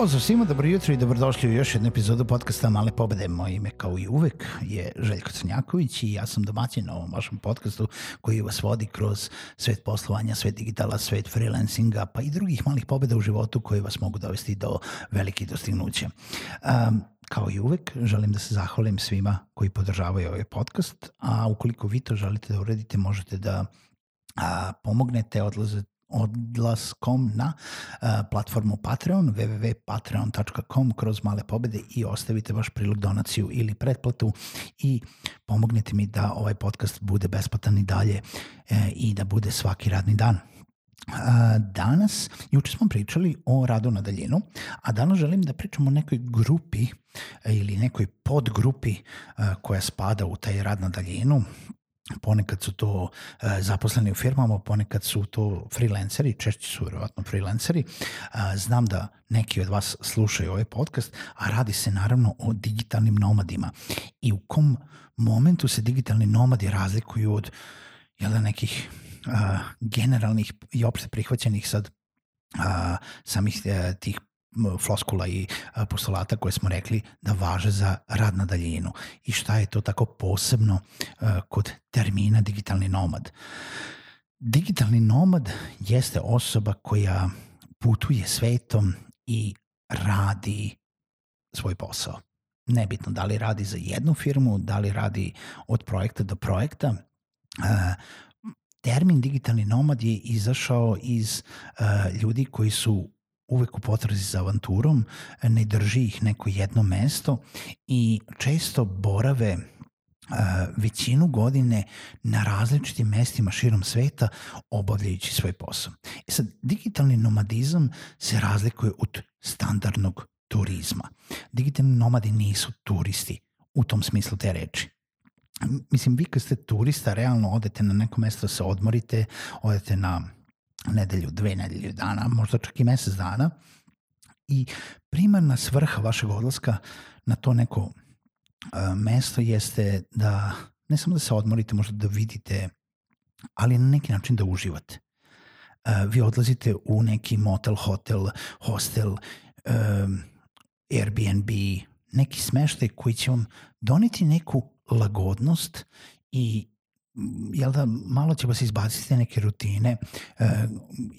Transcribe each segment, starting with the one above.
Pozdrav svima, dobro jutro i dobrodošli u još jednu epizodu podcasta Male pobede. Moje ime kao i uvek je Željko Crnjaković i ja sam domaćin na ovom vašem podcastu koji vas vodi kroz svet poslovanja, svet digitala, svet freelancinga pa i drugih malih pobeda u životu koji vas mogu dovesti do velikih dostignuća. Um, kao i uvek, želim da se zahvalim svima koji podržavaju ovaj podcast, a ukoliko vi to želite da uradite, možete da a, pomognete, odlazete odlaskom na uh, platformu Patreon, www.patreon.com kroz male pobede i ostavite vaš prilog donaciju ili pretplatu i pomognite mi da ovaj podcast bude besplatan i dalje uh, i da bude svaki radni dan. Uh, danas, juče smo pričali o radu na daljinu, a danas želim da pričamo o nekoj grupi ili nekoj podgrupi koja spada u taj rad na daljinu, ponekad su to e, zaposleni u firmama, ponekad su to freelanceri, češće su verovatno freelanceri. E, znam da neki od vas slušaju ovaj podcast, a radi se naravno o digitalnim nomadima. I u kom momentu se digitalni nomadi razlikuju od jel da, nekih uh, generalnih i opšte prihvaćenih sad uh, samih uh, tih floskula i postulata koje smo rekli da važe za rad na daljinu i šta je to tako posebno kod termina digitalni nomad. Digitalni nomad jeste osoba koja putuje svetom i radi svoj posao. Nebitno da li radi za jednu firmu, da li radi od projekta do projekta, termin digitalni nomad je izašao iz ljudi koji su uvek u potrazi za avanturom, ne drži ih neko jedno mesto i često borave većinu godine na različitim mestima širom sveta obavljajući svoj posao. E sad, digitalni nomadizam se razlikuje od standardnog turizma. Digitalni nomadi nisu turisti u tom smislu te reči. Mislim, vi kad ste turista, realno odete na neko mesto da se odmorite, odete na nedelju, dve nedelje dana, možda čak i mesec dana i primarna svrha vašeg odlaska na to neko uh, mesto jeste da ne samo da se odmorite, možda da vidite, ali na neki način da uživate. Uh, vi odlazite u neki motel, hotel, hostel, uh, Airbnb, neki smeštaj koji će vam doneti neku lagodnost i jel da, malo će vas izbaciti neke rutine e,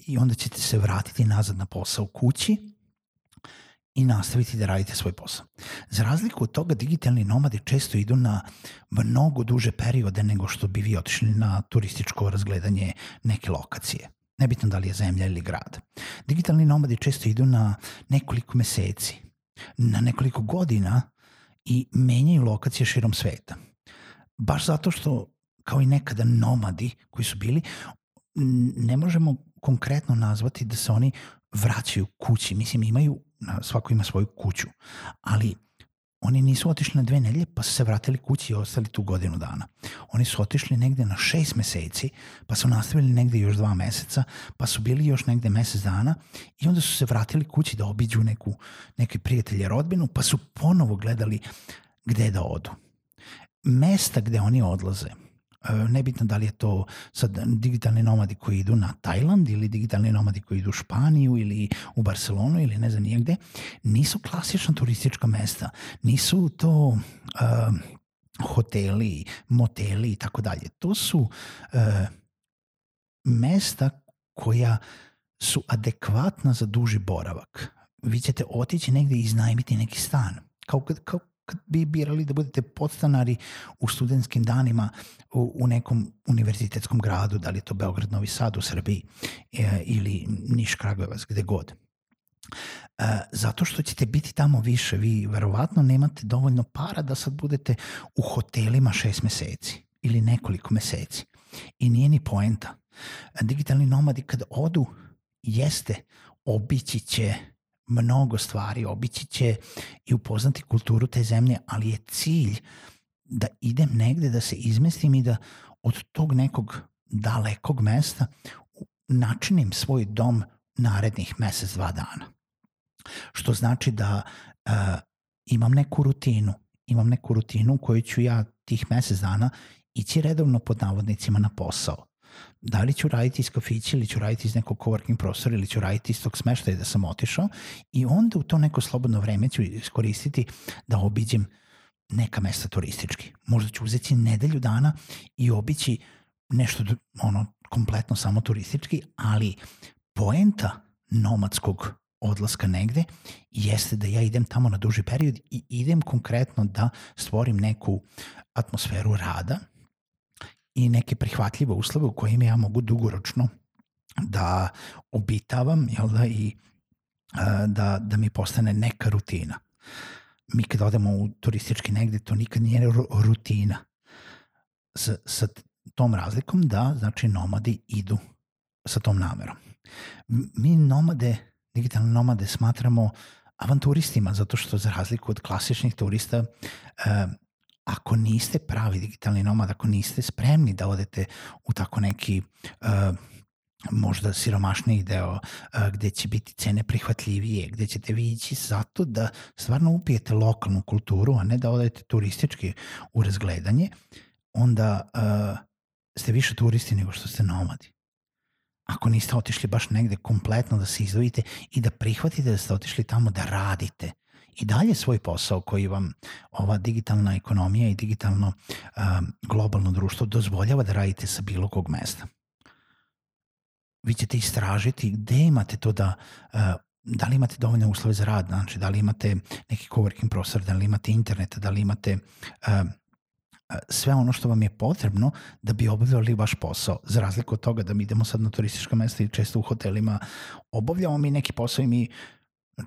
i onda ćete se vratiti nazad na posao kući i nastaviti da radite svoj posao. Za razliku od toga, digitalni nomadi često idu na mnogo duže periode nego što bi vi otišli na turističko razgledanje neke lokacije. Nebitno da li je zemlja ili grad. Digitalni nomadi često idu na nekoliko meseci, na nekoliko godina i menjaju lokacije širom sveta. Baš zato što kao i nekada nomadi koji su bili, ne možemo konkretno nazvati da se oni vraćaju kući. Mislim, imaju, svako ima svoju kuću, ali oni nisu otišli na dve nedelje pa su se vratili kući i ostali tu godinu dana. Oni su otišli negde na šest meseci, pa su nastavili negde još dva meseca, pa su bili još negde mesec dana i onda su se vratili kući da obiđu neku, neke prijatelje rodbinu, pa su ponovo gledali gde da odu. Mesta gde oni odlaze, nebitno da li je to sad digitalni nomadi koji idu na Tajland ili digitalni nomadi koji idu u Španiju ili u Barcelonu ili ne znam nijegde, nisu klasična turistička mesta, nisu to uh, hoteli, moteli i tako dalje. To su uh, mesta koja su adekvatna za duži boravak. Vi ćete otići negde i iznajmiti neki stan. Kao kao kad bi birali da budete podstanari u studentskim danima u, u nekom univerzitetskom gradu, da li je to Beograd, Novi Sad u Srbiji e, ili Niš, Kragujevac, gde god. E, zato što ćete biti tamo više. Vi verovatno nemate dovoljno para da sad budete u hotelima šest meseci ili nekoliko meseci. I nije ni poenta. Digitalni nomadi kad odu, jeste, obići će mnogo stvari, obići će i upoznati kulturu te zemlje, ali je cilj da idem negde, da se izmestim i da od tog nekog dalekog mesta načinim svoj dom narednih mesec, dva dana. Što znači da uh, imam neku rutinu, imam neku rutinu u kojoj ću ja tih mesec dana ići redovno pod navodnicima na posao. Da li ću raditi iz kafića ili ću raditi iz nekog coworking prostora ili ću raditi iz tog smeštaja da sam otišao i onda u to neko slobodno vreme ću iskoristiti da obiđem neka mesta turistički. Možda ću uzeti nedelju dana i obići nešto ono kompletno samo turistički, ali poenta nomadskog odlaska negde jeste da ja idem tamo na duži period i idem konkretno da stvorim neku atmosferu rada i neke prihvatljive uslove u kojima ja mogu dugoročno da obitavam jel da, i da, da mi postane neka rutina. Mi kad odemo u turistički negde, to nikad nije rutina. Sa, sa tom razlikom da, znači, nomadi idu sa tom namerom. Mi nomade, digitalne nomade smatramo avanturistima, zato što za razliku od klasičnih turista, ako niste pravi digitalni nomad, ako niste spremni da odete u tako neki uh, možda siromašniji deo uh, gde će biti cene prihvatljivije, gde ćete vi ići zato da stvarno upijete lokalnu kulturu, a ne da odete turistički u razgledanje, onda uh, ste više turisti nego što ste nomadi. Ako niste otišli baš negde kompletno da se izdvojite i da prihvatite da ste otišli tamo da radite, i dalje svoj posao koji vam ova digitalna ekonomija i digitalno um, globalno društvo dozvoljava da radite sa bilo kog mesta. Vi ćete istražiti gde imate to da uh, da li imate dovoljne uslove za rad, znači da li imate neki coworking prostor, da li imate internet, da li imate uh, sve ono što vam je potrebno da bi obavljali vaš posao. Za razliku od toga da mi idemo sad na turistička mesta i često u hotelima obavljamo mi neki posao i mi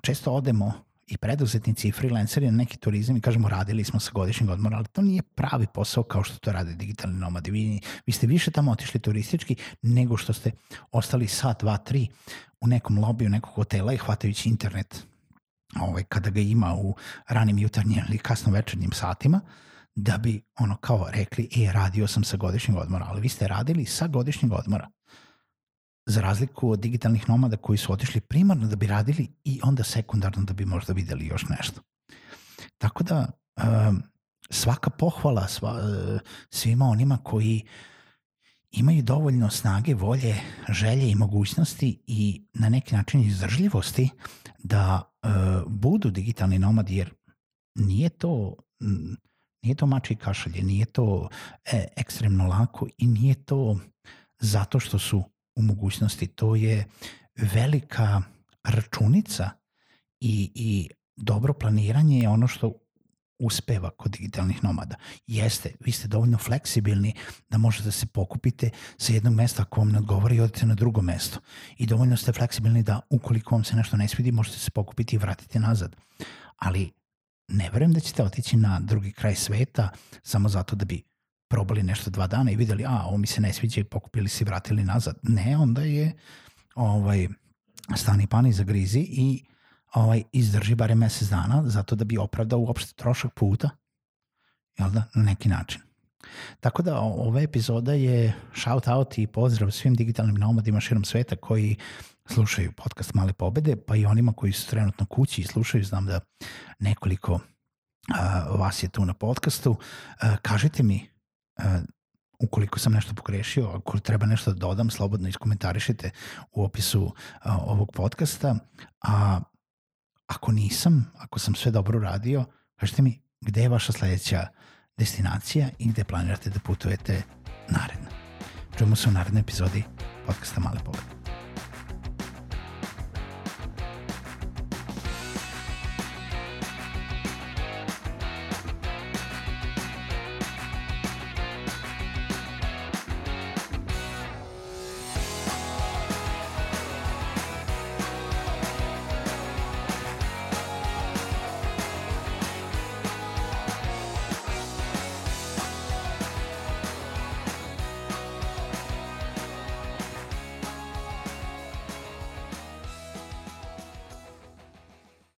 često odemo i preduzetnici i freelanceri na neki turizam i kažemo radili smo sa godišnjeg odmora, ali to nije pravi posao kao što to rade digitalni nomadi. Vi, vi ste više tamo otišli turistički nego što ste ostali sat, dva, tri u nekom lobiju nekog hotela i hvatajući internet ovaj, kada ga ima u ranim jutarnjim ili kasno večernjim satima, da bi ono kao rekli, e, radio sam sa godišnjeg odmora, ali vi ste radili sa godišnjeg odmora za razliku od digitalnih nomada koji su otišli primarno da bi radili i onda sekundarno da bi možda videli još nešto. Tako da um, svaka pohvala sva, uh, svima onima koji imaju dovoljno snage, volje, želje i mogućnosti i na neki način izdržljivosti da uh, budu digitalni nomadi jer nije to nije to mači kašalje, nije to e, ekstremno lako i nije to zato što su u mogućnosti. To je velika računica i, i dobro planiranje je ono što uspeva kod digitalnih nomada. Jeste, vi ste dovoljno fleksibilni da možete da se pokupite sa jednog mesta ako vam ne odgovara i odete na drugo mesto. I dovoljno ste fleksibilni da ukoliko vam se nešto ne svidi možete se pokupiti i vratiti nazad. Ali ne verujem da ćete otići na drugi kraj sveta samo zato da bi probali nešto dva dana i videli, a, ovo mi se ne sviđa i pokupili se i vratili nazad. Ne, onda je ovaj, stani pani za grizi i ovaj, izdrži bare mesec dana zato da bi opravdao uopšte trošak puta, jel da, na neki način. Tako da ova epizoda je shout out i pozdrav svim digitalnim nomadima širom sveta koji slušaju podcast Male pobede, pa i onima koji su trenutno kući i slušaju, znam da nekoliko a, vas je tu na podcastu. A, kažite mi Uh, ukoliko sam nešto pogrešio, ako treba nešto da dodam, slobodno iskomentarišite u opisu uh, ovog podcasta. A ako nisam, ako sam sve dobro radio, kažete mi gde je vaša sledeća destinacija i gde planirate da putujete naredno. Čujemo se u narednoj epizodi podcasta Male poglede.